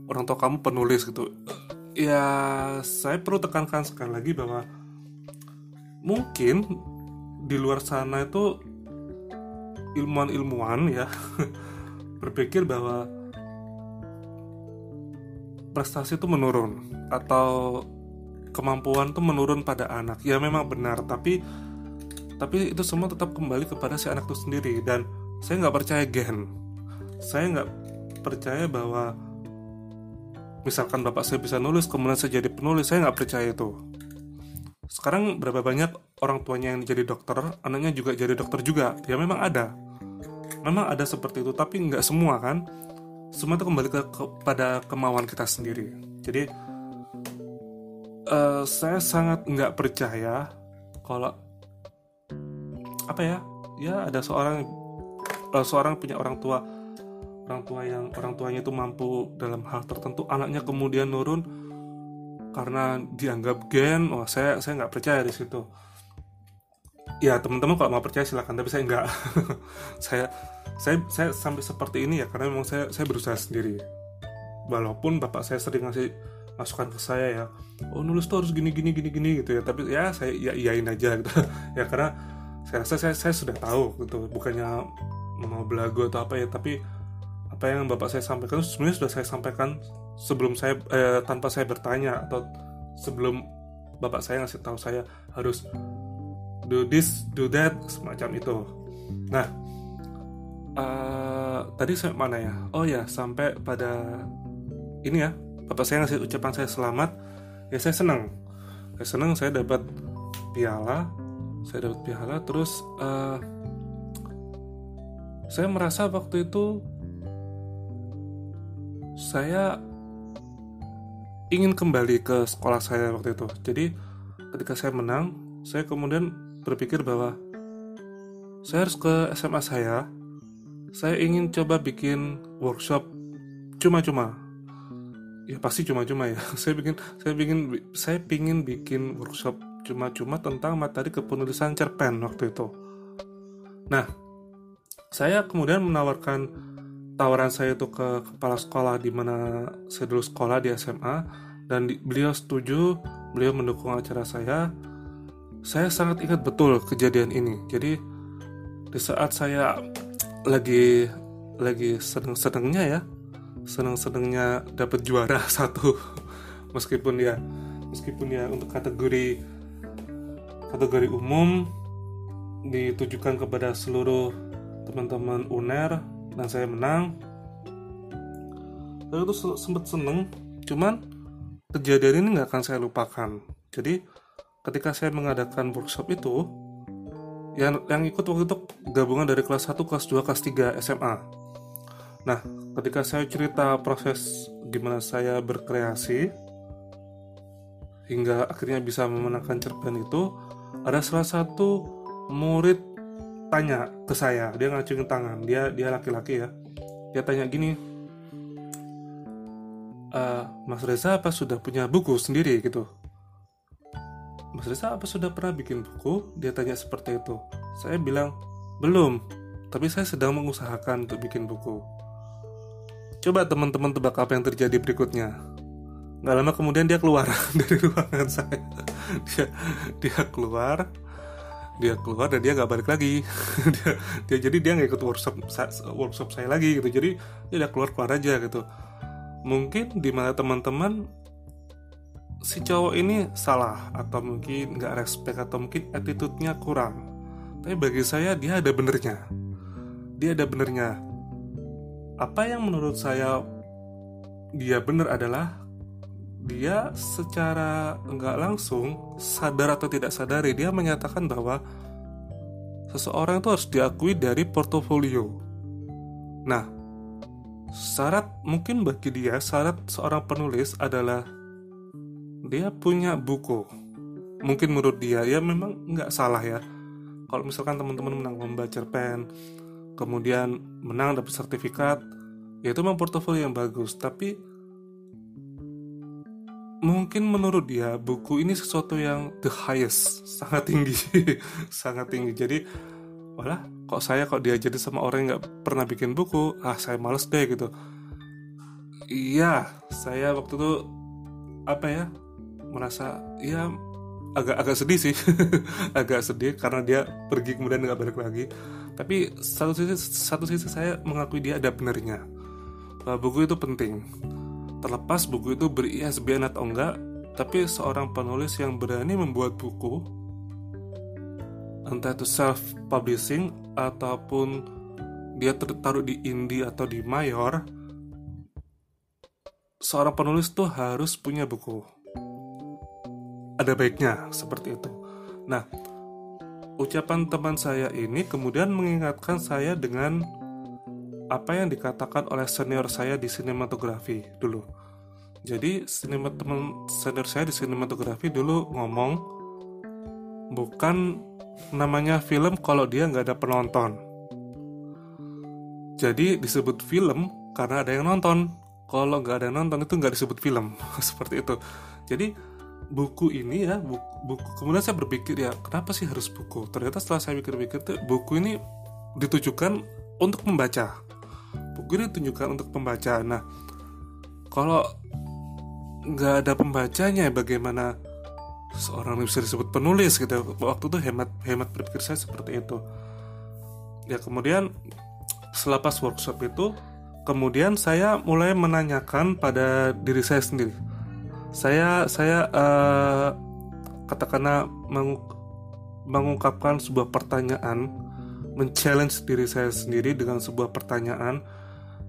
A: orang tua kamu penulis gitu. Ya saya perlu tekankan sekali lagi bahwa mungkin di luar sana itu ilmuwan-ilmuwan ya berpikir bahwa prestasi itu menurun atau kemampuan itu menurun pada anak. Ya memang benar tapi tapi itu semua tetap kembali kepada si anak itu sendiri. Dan saya nggak percaya gen. Saya nggak percaya bahwa misalkan bapak saya bisa nulis kemudian saya jadi penulis saya nggak percaya itu. Sekarang berapa banyak orang tuanya yang jadi dokter anaknya juga jadi dokter juga. Ya memang ada. Memang ada seperti itu tapi nggak semua kan? Semua itu kembali ke, kepada kemauan kita sendiri. Jadi uh, saya sangat nggak percaya kalau apa ya? Ya ada seorang seorang punya orang tua orang tua yang orang tuanya itu mampu dalam hal tertentu anaknya kemudian nurun karena dianggap gen oh saya saya nggak percaya di situ. Ya teman-teman kalau mau percaya silakan tapi saya nggak. Saya saya saya sampai seperti ini ya karena memang saya saya berusaha sendiri. Walaupun bapak saya sering ngasih masukan ke saya ya oh nulis tuh harus gini gini gini gini gitu ya. Tapi ya saya ya iyain aja gitu. Ya karena saya rasa saya, saya sudah tahu gitu bukannya mau belagu atau apa ya tapi apa yang bapak saya sampaikan sebenarnya sudah saya sampaikan sebelum saya eh, tanpa saya bertanya atau sebelum bapak saya ngasih tahu saya harus do this do that semacam itu. Nah uh, tadi saya mana ya? Oh ya sampai pada ini ya bapak saya ngasih ucapan saya selamat ya saya senang. Saya senang saya dapat piala saya dapat piala terus uh, saya merasa waktu itu saya ingin kembali ke sekolah saya waktu itu. Jadi ketika saya menang, saya kemudian berpikir bahwa saya harus ke SMA saya. Saya ingin coba bikin workshop cuma-cuma. Ya pasti cuma-cuma ya. Saya bikin saya bikin saya pingin bikin workshop cuma-cuma tentang materi kepenulisan cerpen waktu itu. Nah, saya kemudian menawarkan tawaran saya itu ke kepala sekolah di mana saya dulu sekolah di SMA dan di, beliau setuju, beliau mendukung acara saya. Saya sangat ingat betul kejadian ini. Jadi di saat saya lagi lagi seneng-senengnya ya, seneng-senengnya dapat juara satu meskipun ya meskipun ya untuk kategori kategori umum ditujukan kepada seluruh teman-teman UNER dan saya menang. Lalu itu sempat seneng cuman kejadian ini nggak akan saya lupakan. Jadi ketika saya mengadakan workshop itu yang yang ikut waktu itu gabungan dari kelas 1, kelas 2, kelas 3 SMA nah ketika saya cerita proses gimana saya berkreasi hingga akhirnya bisa memenangkan cerpen itu ada salah satu murid tanya ke saya dia ngacungin tangan dia dia laki-laki ya. Dia tanya gini e, Mas Reza apa sudah punya buku sendiri? Gitu. Mas Reza apa sudah pernah bikin buku? Dia tanya seperti itu. Saya bilang belum tapi saya sedang mengusahakan untuk bikin buku. Coba teman-teman tebak apa yang terjadi berikutnya. Nggak lama kemudian dia keluar dari ruangan saya. Dia dia keluar dia keluar dan dia nggak balik lagi. Dia, dia jadi dia nggak ikut workshop workshop saya lagi gitu. Jadi dia udah keluar keluar aja gitu. Mungkin di mana teman-teman si cowok ini salah atau mungkin nggak respect atau mungkin attitude-nya kurang. Tapi bagi saya dia ada benernya. Dia ada benernya. Apa yang menurut saya dia bener adalah dia secara nggak langsung sadar atau tidak sadari dia menyatakan bahwa seseorang itu harus diakui dari portofolio. Nah, syarat mungkin bagi dia syarat seorang penulis adalah dia punya buku. Mungkin menurut dia ya memang nggak salah ya. Kalau misalkan teman-teman menang lomba cerpen, kemudian menang dapat sertifikat, ya itu memang portofolio yang bagus. Tapi mungkin menurut dia buku ini sesuatu yang the highest sangat tinggi sangat tinggi. Jadi walah kok saya kok diajarin sama orang yang nggak pernah bikin buku? Ah saya males deh gitu. Iya saya waktu itu apa ya merasa ya agak agak sedih sih. Agak sedih karena dia pergi kemudian nggak balik lagi. Tapi satu sisi satu sisi saya mengakui dia ada benernya bahwa buku itu penting Terlepas buku itu ber-ISBN atau enggak, tapi seorang penulis yang berani membuat buku, entah itu self-publishing ataupun dia tertaruh di indie atau di mayor, seorang penulis tuh harus punya buku. Ada baiknya seperti itu. Nah, ucapan teman saya ini kemudian mengingatkan saya dengan apa yang dikatakan oleh senior saya di sinematografi dulu. Jadi sinema teman senior saya di sinematografi dulu ngomong bukan namanya film kalau dia nggak ada penonton. Jadi disebut film karena ada yang nonton. Kalau nggak ada yang nonton itu nggak disebut film seperti itu. Jadi buku ini ya buku, buku kemudian saya berpikir ya kenapa sih harus buku? Ternyata setelah saya pikir-pikir buku ini ditujukan untuk membaca buku ini tunjukkan untuk pembaca. Nah kalau nggak ada pembacanya bagaimana seorang bisa disebut penulis gitu? Waktu itu hemat hemat berpikir saya seperti itu. Ya kemudian selepas workshop itu kemudian saya mulai menanyakan pada diri saya sendiri. Saya saya uh, katakanlah mengungkapkan sebuah pertanyaan men-challenge diri saya sendiri dengan sebuah pertanyaan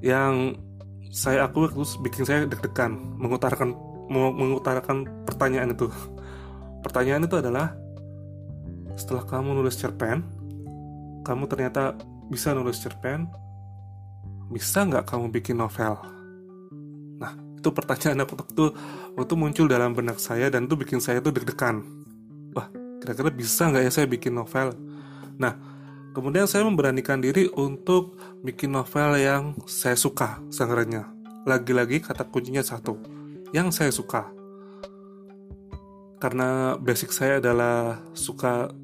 A: yang saya akui terus bikin saya deg-degan mengutarakan mengutarakan pertanyaan itu. Pertanyaan itu adalah setelah kamu nulis cerpen, kamu ternyata bisa nulis cerpen, bisa nggak kamu bikin novel? Nah, itu pertanyaan waktu itu waktu muncul dalam benak saya dan itu bikin saya tuh deg-degan. Wah, kira-kira bisa nggak ya saya bikin novel? Nah, Kemudian saya memberanikan diri untuk bikin novel yang saya suka sangarannya. Lagi-lagi kata kuncinya satu, yang saya suka. Karena basic saya adalah suka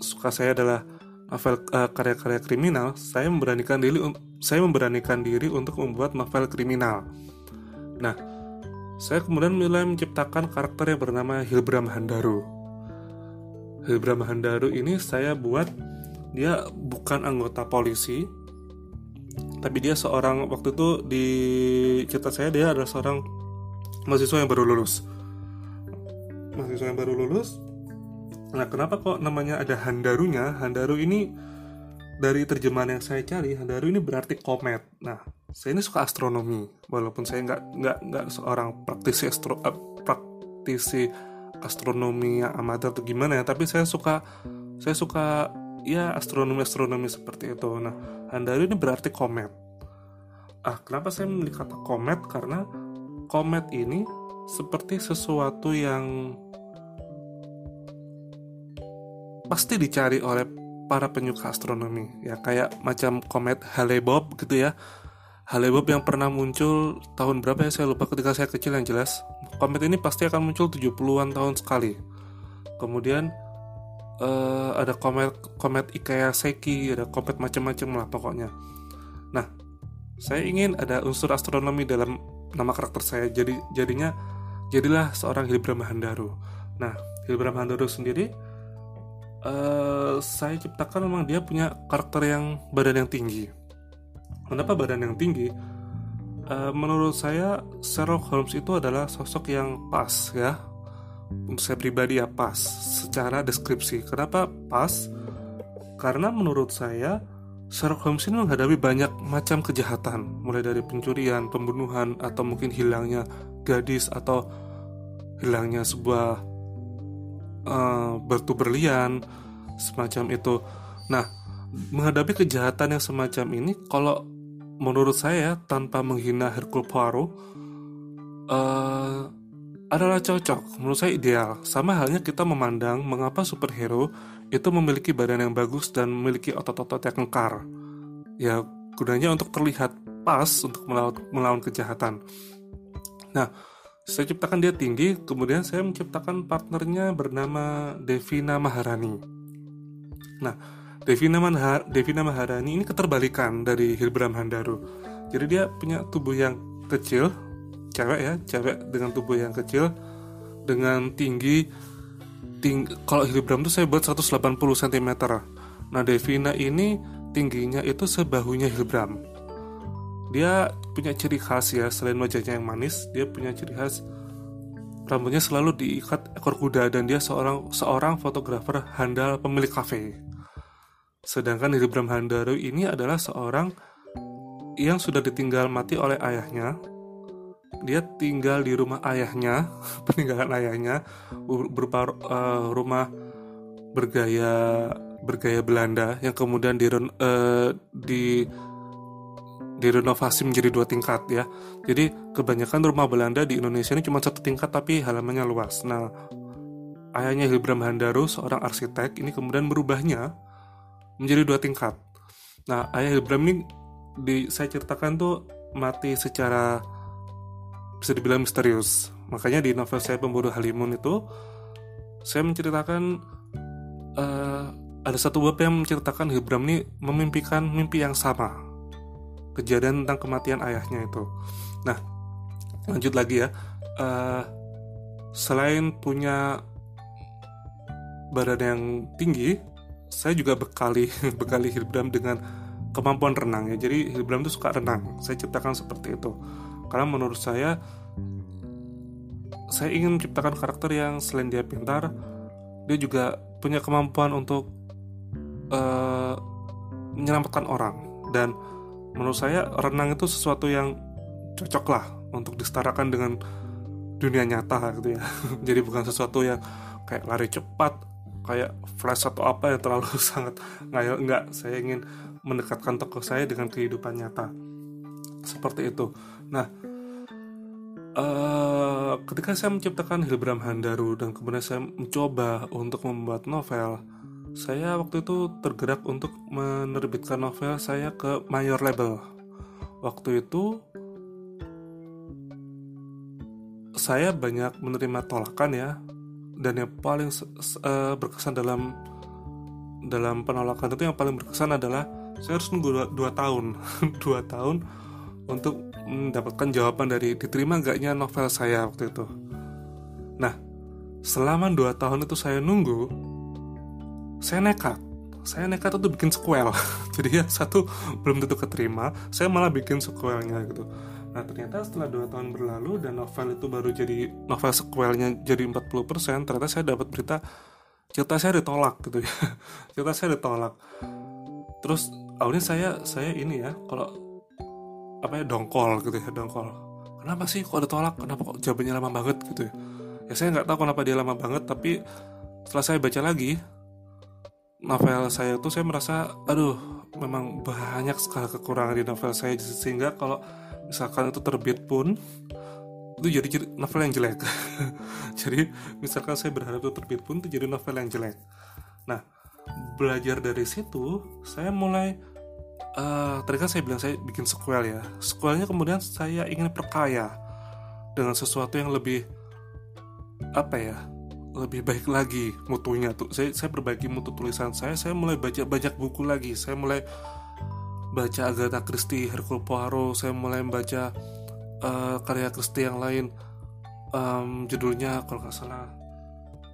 A: suka saya adalah novel uh, karya-karya kriminal, saya memberanikan diri saya memberanikan diri untuk membuat novel kriminal. Nah, saya kemudian mulai menciptakan karakter yang bernama Hilbram Handaru. Hilbram Handaru ini saya buat dia bukan anggota polisi tapi dia seorang waktu itu di cerita saya dia adalah seorang mahasiswa yang baru lulus. Mahasiswa yang baru lulus. Nah kenapa kok namanya ada Handarunya? Handaru ini dari terjemahan yang saya cari Handaru ini berarti komet. Nah saya ini suka astronomi walaupun saya nggak nggak nggak seorang praktisi astro uh, praktisi astronomi yang amatir atau gimana ya tapi saya suka saya suka ya astronomi-astronomi seperti itu. Nah, Handaru ini berarti komet. Ah, kenapa saya memilih kata komet? Karena komet ini seperti sesuatu yang pasti dicari oleh para penyuka astronomi. Ya kayak macam komet Hale-Bopp gitu ya. Hale-Bopp yang pernah muncul tahun berapa ya saya lupa ketika saya kecil yang jelas. Komet ini pasti akan muncul 70-an tahun sekali. Kemudian uh, ada komet komet Ikea Seki ada komet macam-macam lah pokoknya nah saya ingin ada unsur astronomi dalam nama karakter saya jadi jadinya jadilah seorang Hilbram Handaru. Nah, Hilbram Handaru sendiri uh, saya ciptakan memang dia punya karakter yang badan yang tinggi. Kenapa badan yang tinggi? Uh, menurut saya Sherlock Holmes itu adalah sosok yang pas ya. Saya pribadi ya pas secara deskripsi. Kenapa pas? Karena menurut saya Sherlock Holmes ini menghadapi banyak macam kejahatan, mulai dari pencurian, pembunuhan, atau mungkin hilangnya gadis atau hilangnya sebuah uh, batu berlian semacam itu. Nah, menghadapi kejahatan yang semacam ini, kalau menurut saya tanpa menghina Hercule Poirot uh, adalah cocok. Menurut saya ideal. Sama halnya kita memandang mengapa superhero itu memiliki badan yang bagus dan memiliki otot-otot yang kekar. Ya, gunanya untuk terlihat pas untuk melawan, melawan kejahatan. Nah, saya ciptakan dia tinggi, kemudian saya menciptakan partnernya bernama Devina Maharani. Nah, Devina, Mahar Devina Maharani ini keterbalikan dari Hilbram Handaru. Jadi dia punya tubuh yang kecil, cewek ya, cewek dengan tubuh yang kecil, dengan tinggi ting kalau Hilbram tuh saya buat 180 cm. Nah, Devina ini tingginya itu sebahunya Hilbram. Dia punya ciri khas ya, selain wajahnya yang manis, dia punya ciri khas rambutnya selalu diikat ekor kuda dan dia seorang seorang fotografer handal pemilik kafe. Sedangkan Hilbram Handaru ini adalah seorang yang sudah ditinggal mati oleh ayahnya dia tinggal di rumah ayahnya peninggalan ayahnya berupa uh, rumah bergaya bergaya Belanda yang kemudian di uh, di direnovasi menjadi dua tingkat ya. Jadi kebanyakan rumah Belanda di Indonesia ini cuma satu tingkat tapi halamannya luas. Nah, ayahnya Hilbram Handaru seorang arsitek ini kemudian merubahnya menjadi dua tingkat. Nah, ayah Hilbram ini di saya ceritakan tuh mati secara bisa dibilang misterius. Makanya di novel saya Pembunuh Halimun itu saya menceritakan uh, ada satu bab yang menceritakan Hilbram ini memimpikan mimpi yang sama. Kejadian tentang kematian ayahnya itu. Nah, lanjut lagi ya. Uh, selain punya badan yang tinggi, saya juga bekali bekali Hilbram dengan kemampuan renang ya. Jadi Hilbram itu suka renang. Saya ciptakan seperti itu karena menurut saya saya ingin menciptakan karakter yang selain dia pintar dia juga punya kemampuan untuk uh, menyelamatkan orang. Dan menurut saya renang itu sesuatu yang cocok lah untuk disetarakan dengan dunia nyata gitu ya. Jadi bukan sesuatu yang kayak lari cepat kayak flash atau apa yang terlalu sangat ngayal. Enggak saya ingin mendekatkan tokoh saya dengan kehidupan nyata. Seperti itu nah uh, ketika saya menciptakan Hilbram Handaru dan kemudian saya mencoba untuk membuat novel saya waktu itu tergerak untuk menerbitkan novel saya ke mayor label. Waktu itu saya banyak menerima tolakan ya dan yang paling uh, berkesan dalam dalam penolakan itu yang paling berkesan adalah saya harus nunggu dua, tahun dua tahun untuk mendapatkan jawaban dari diterima gaknya novel saya waktu itu. Nah, selama 2 tahun itu saya nunggu, saya nekat. Saya nekat untuk bikin sequel. Jadi ya satu belum tentu keterima, saya malah bikin sequelnya gitu. Nah ternyata setelah 2 tahun berlalu dan novel itu baru jadi novel sequelnya jadi 40%, ternyata saya dapat berita cerita saya ditolak gitu ya. cerita saya ditolak. Terus awalnya saya saya ini ya, kalau apa ya dongkol gitu ya dongkol. Kenapa sih kok ditolak kenapa kok jawabannya lama banget gitu ya? Ya saya nggak tahu kenapa dia lama banget tapi setelah saya baca lagi novel saya itu saya merasa aduh memang banyak sekali kekurangan di novel saya. Sehingga kalau misalkan itu terbit pun itu jadi novel yang jelek. Jadi misalkan saya berharap itu terbit pun itu jadi novel yang jelek. Nah belajar dari situ saya mulai uh, tadi kan saya bilang saya bikin sequel ya. Sequelnya kemudian saya ingin perkaya dengan sesuatu yang lebih apa ya lebih baik lagi mutunya tuh. Saya saya perbaiki mutu tulisan saya saya mulai baca banyak buku lagi. Saya mulai baca Agatha Christie Hercule Poirot saya mulai membaca uh, karya Christie yang lain. Um, judulnya kalau nggak salah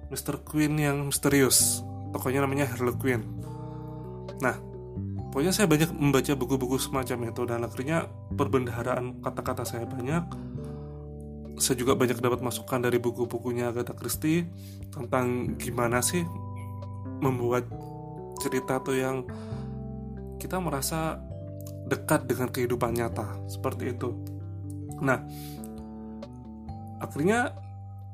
A: Mr. Queen yang misterius. Tokonya namanya Harley Quinn nah pokoknya saya banyak membaca buku-buku semacam itu dan akhirnya perbendaharaan kata-kata saya banyak saya juga banyak dapat masukan dari buku-bukunya Agatha Christie tentang gimana sih membuat cerita tuh yang kita merasa dekat dengan kehidupan nyata seperti itu. Nah, akhirnya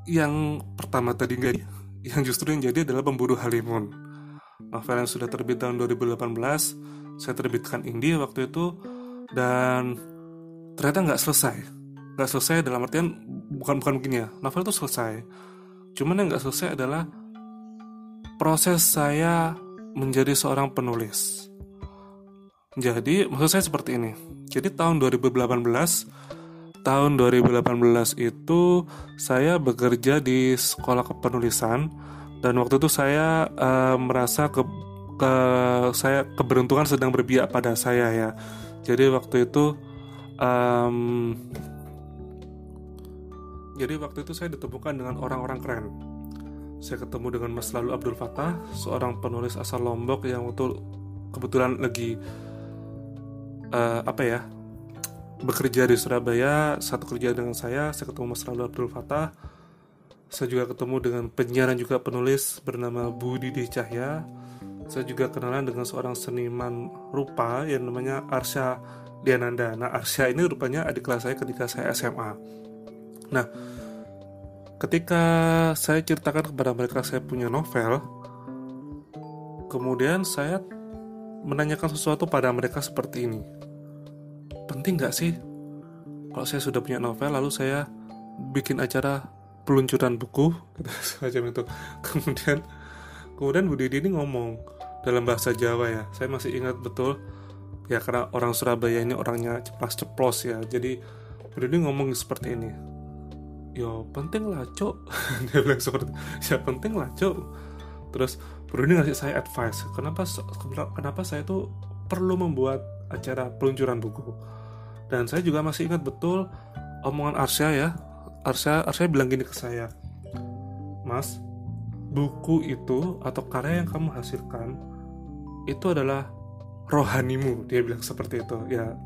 A: yang pertama tadi enggak yang justru yang jadi adalah pemburu Halimun. Novel yang sudah terbit tahun 2018, saya terbitkan Indie waktu itu dan ternyata nggak selesai. Nggak selesai dalam artian bukan bukan begini ya. Novel itu selesai. Cuman yang nggak selesai adalah proses saya menjadi seorang penulis. Jadi, maksud saya seperti ini. Jadi tahun 2018 tahun 2018 itu saya bekerja di sekolah kepenulisan dan waktu itu saya uh, merasa ke, ke saya keberuntungan sedang berbiak pada saya ya. Jadi waktu itu um, jadi waktu itu saya ditemukan dengan orang-orang keren. Saya ketemu dengan Mas Lalu Abdul Fatah, seorang penulis asal Lombok yang waktu kebetulan lagi uh, apa ya bekerja di Surabaya satu kerja dengan saya saya ketemu Mas Lalu Abdul Fatah saya juga ketemu dengan penyiaran juga penulis bernama Budi D. Cahya saya juga kenalan dengan seorang seniman rupa yang namanya Arsya Diananda. Nah Arsya ini rupanya adik kelas saya ketika saya SMA nah ketika saya ceritakan kepada mereka saya punya novel kemudian saya menanyakan sesuatu pada mereka seperti ini. Penting nggak sih kalau saya sudah punya novel lalu saya bikin acara peluncuran buku? Semacam itu. Kemudian kemudian Bu Didi ini ngomong dalam bahasa Jawa ya. Saya masih ingat betul ya karena orang Surabaya ini orangnya ceplas-ceplos ya. Jadi Didi ngomong seperti ini. Yo penting lah cok dia bilang seperti ya penting lah cok terus Didi ngasih saya advice kenapa kenapa saya tuh perlu membuat acara peluncuran buku? Dan saya juga masih ingat betul omongan Arsya ya. Arsya Arsya bilang gini ke saya Mas buku itu atau karya yang kamu hasilkan itu adalah rohanimu. Dia bilang seperti itu ya.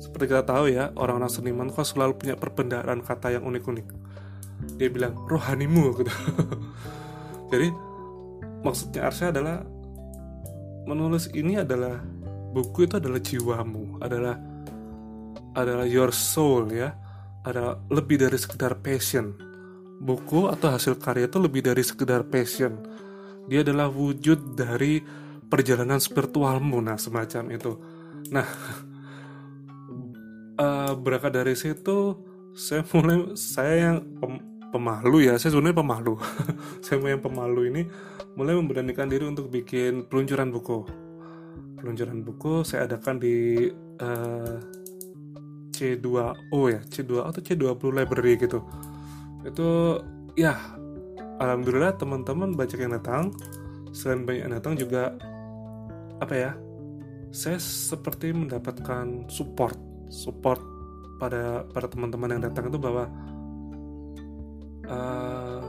A: Seperti kita tahu ya orang-orang seniman kok selalu punya perbendaharaan kata yang unik-unik. Dia bilang rohanimu gitu jadi maksudnya Arsya adalah menulis ini adalah buku itu adalah jiwamu adalah adalah your soul ya. Ada lebih dari sekedar passion. Buku atau hasil karya itu lebih dari sekedar passion. Dia adalah wujud dari perjalanan spiritualmu nah semacam itu. Nah uh, berangkat dari situ saya mulai saya yang pem, pemalu ya saya sebenarnya pemalu. Saya yang pemalu ini mulai memberanikan diri untuk bikin peluncuran buku. Peluncuran buku saya adakan di uh, C2O ya C2 atau C20 library gitu. Itu ya alhamdulillah teman-teman banyak yang datang. Selain banyak yang datang juga apa ya saya seperti mendapatkan support support pada para teman-teman yang datang itu bahwa uh,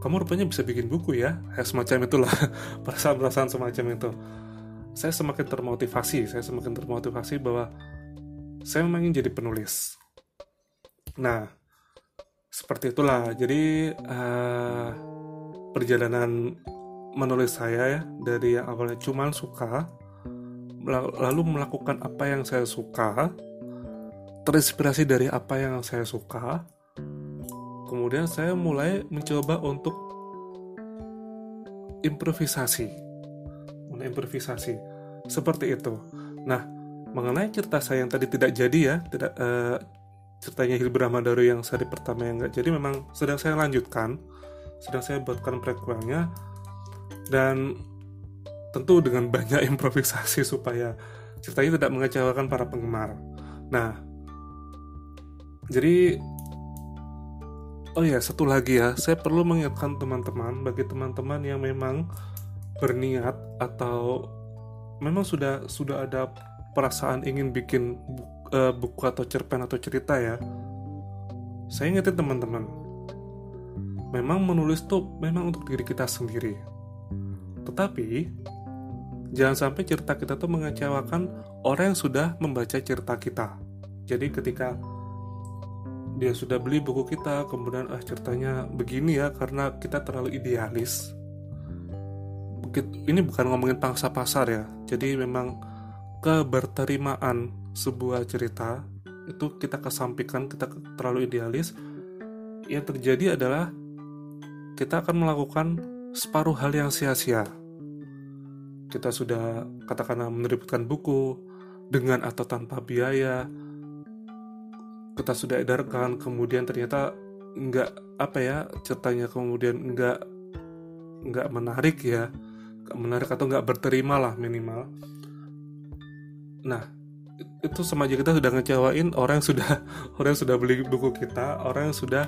A: kamu rupanya bisa bikin buku ya, ya semacam itulah perasaan-perasaan semacam itu saya semakin termotivasi saya semakin termotivasi bahwa saya memang ingin jadi penulis. Nah, seperti itulah. Jadi uh, perjalanan menulis saya ya dari yang awalnya cuma suka, lalu melakukan apa yang saya suka, terinspirasi dari apa yang saya suka, kemudian saya mulai mencoba untuk improvisasi, improvisasi. Seperti itu. Nah, mengenai cerita saya yang tadi tidak jadi ya tidak uh, ceritanya Hilbra Madaru yang seri pertama yang nggak jadi memang sedang saya lanjutkan sedang saya buatkan prequelnya dan tentu dengan banyak improvisasi supaya ceritanya tidak mengecewakan para penggemar. Nah jadi oh ya satu lagi ya. Saya perlu mengingatkan teman-teman bagi teman-teman yang memang berniat atau memang sudah sudah ada perasaan ingin bikin buku, uh, buku atau cerpen atau cerita ya saya ingetin teman-teman. Memang menulis tuh memang untuk diri kita sendiri tetapi jangan sampai cerita kita tuh mengecewakan orang yang sudah membaca cerita kita. Jadi ketika dia sudah beli buku kita kemudian ah ceritanya begini ya karena kita terlalu idealis. Ini bukan ngomongin pangsa pasar ya. Jadi memang keberterimaan sebuah cerita itu kita kesampingkan kita terlalu idealis. Yang terjadi adalah kita akan melakukan separuh hal yang sia-sia. Kita sudah katakanlah menerbitkan buku dengan atau tanpa biaya. Kita sudah edarkan kemudian ternyata nggak apa ya ceritanya kemudian nggak nggak menarik ya. Nggak menarik atau nggak berterima lah minimal. Nah itu sama aja kita sudah ngecewain orang yang sudah orang yang sudah beli buku kita orang yang sudah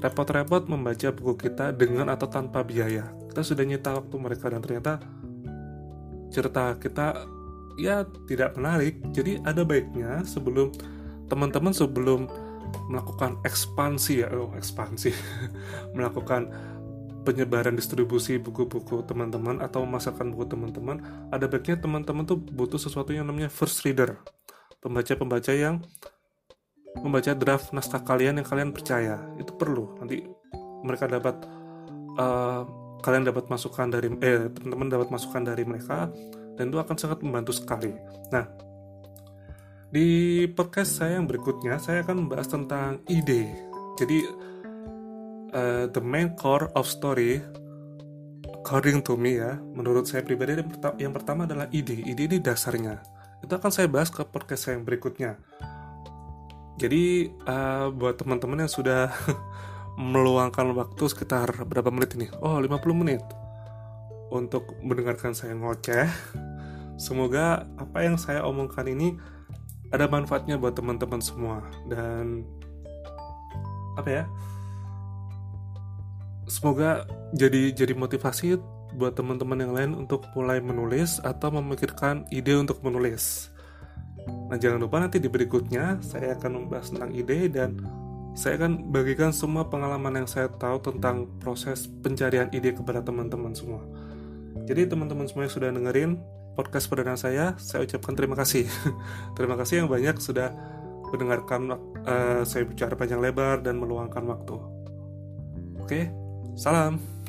A: repot-repot membaca buku kita dengan atau tanpa biaya. Kita sudah nyita waktu mereka dan ternyata cerita kita ya tidak menarik. Jadi ada baiknya sebelum teman-teman sebelum melakukan ekspansi ya oh ekspansi. Melakukan penyebaran distribusi buku-buku teman-teman atau memasarkan buku teman-teman ada baiknya teman-teman tuh butuh sesuatu yang namanya first reader. Pembaca-pembaca yang membaca draft naskah kalian yang kalian percaya. Itu perlu. Nanti mereka dapat uh, kalian dapat masukan dari eh teman-teman dapat masukan dari mereka dan itu akan sangat membantu sekali. Nah di podcast saya yang berikutnya saya akan membahas tentang ide. Jadi uh, the main core of story according to me ya menurut saya pribadi yang, pertama, adalah ide. Ide ini dasarnya. Itu akan saya bahas ke podcast saya yang berikutnya. Jadi uh, buat teman-teman yang sudah meluangkan waktu sekitar berapa menit ini? Oh, 50 menit untuk mendengarkan saya ngoceh. Semoga apa yang saya omongkan ini ada manfaatnya buat teman-teman semua dan apa ya? Semoga jadi jadi motivasi buat teman-teman yang lain untuk mulai menulis atau memikirkan ide untuk menulis. Nah, jangan lupa nanti di berikutnya saya akan membahas tentang ide dan saya akan bagikan semua pengalaman yang saya tahu tentang proses pencarian ide kepada teman-teman semua. Jadi teman-teman semua yang sudah dengerin podcast perdana saya, saya ucapkan terima kasih. terima kasih yang banyak sudah mendengarkan uh, saya bicara panjang lebar dan meluangkan waktu. Oke, salam.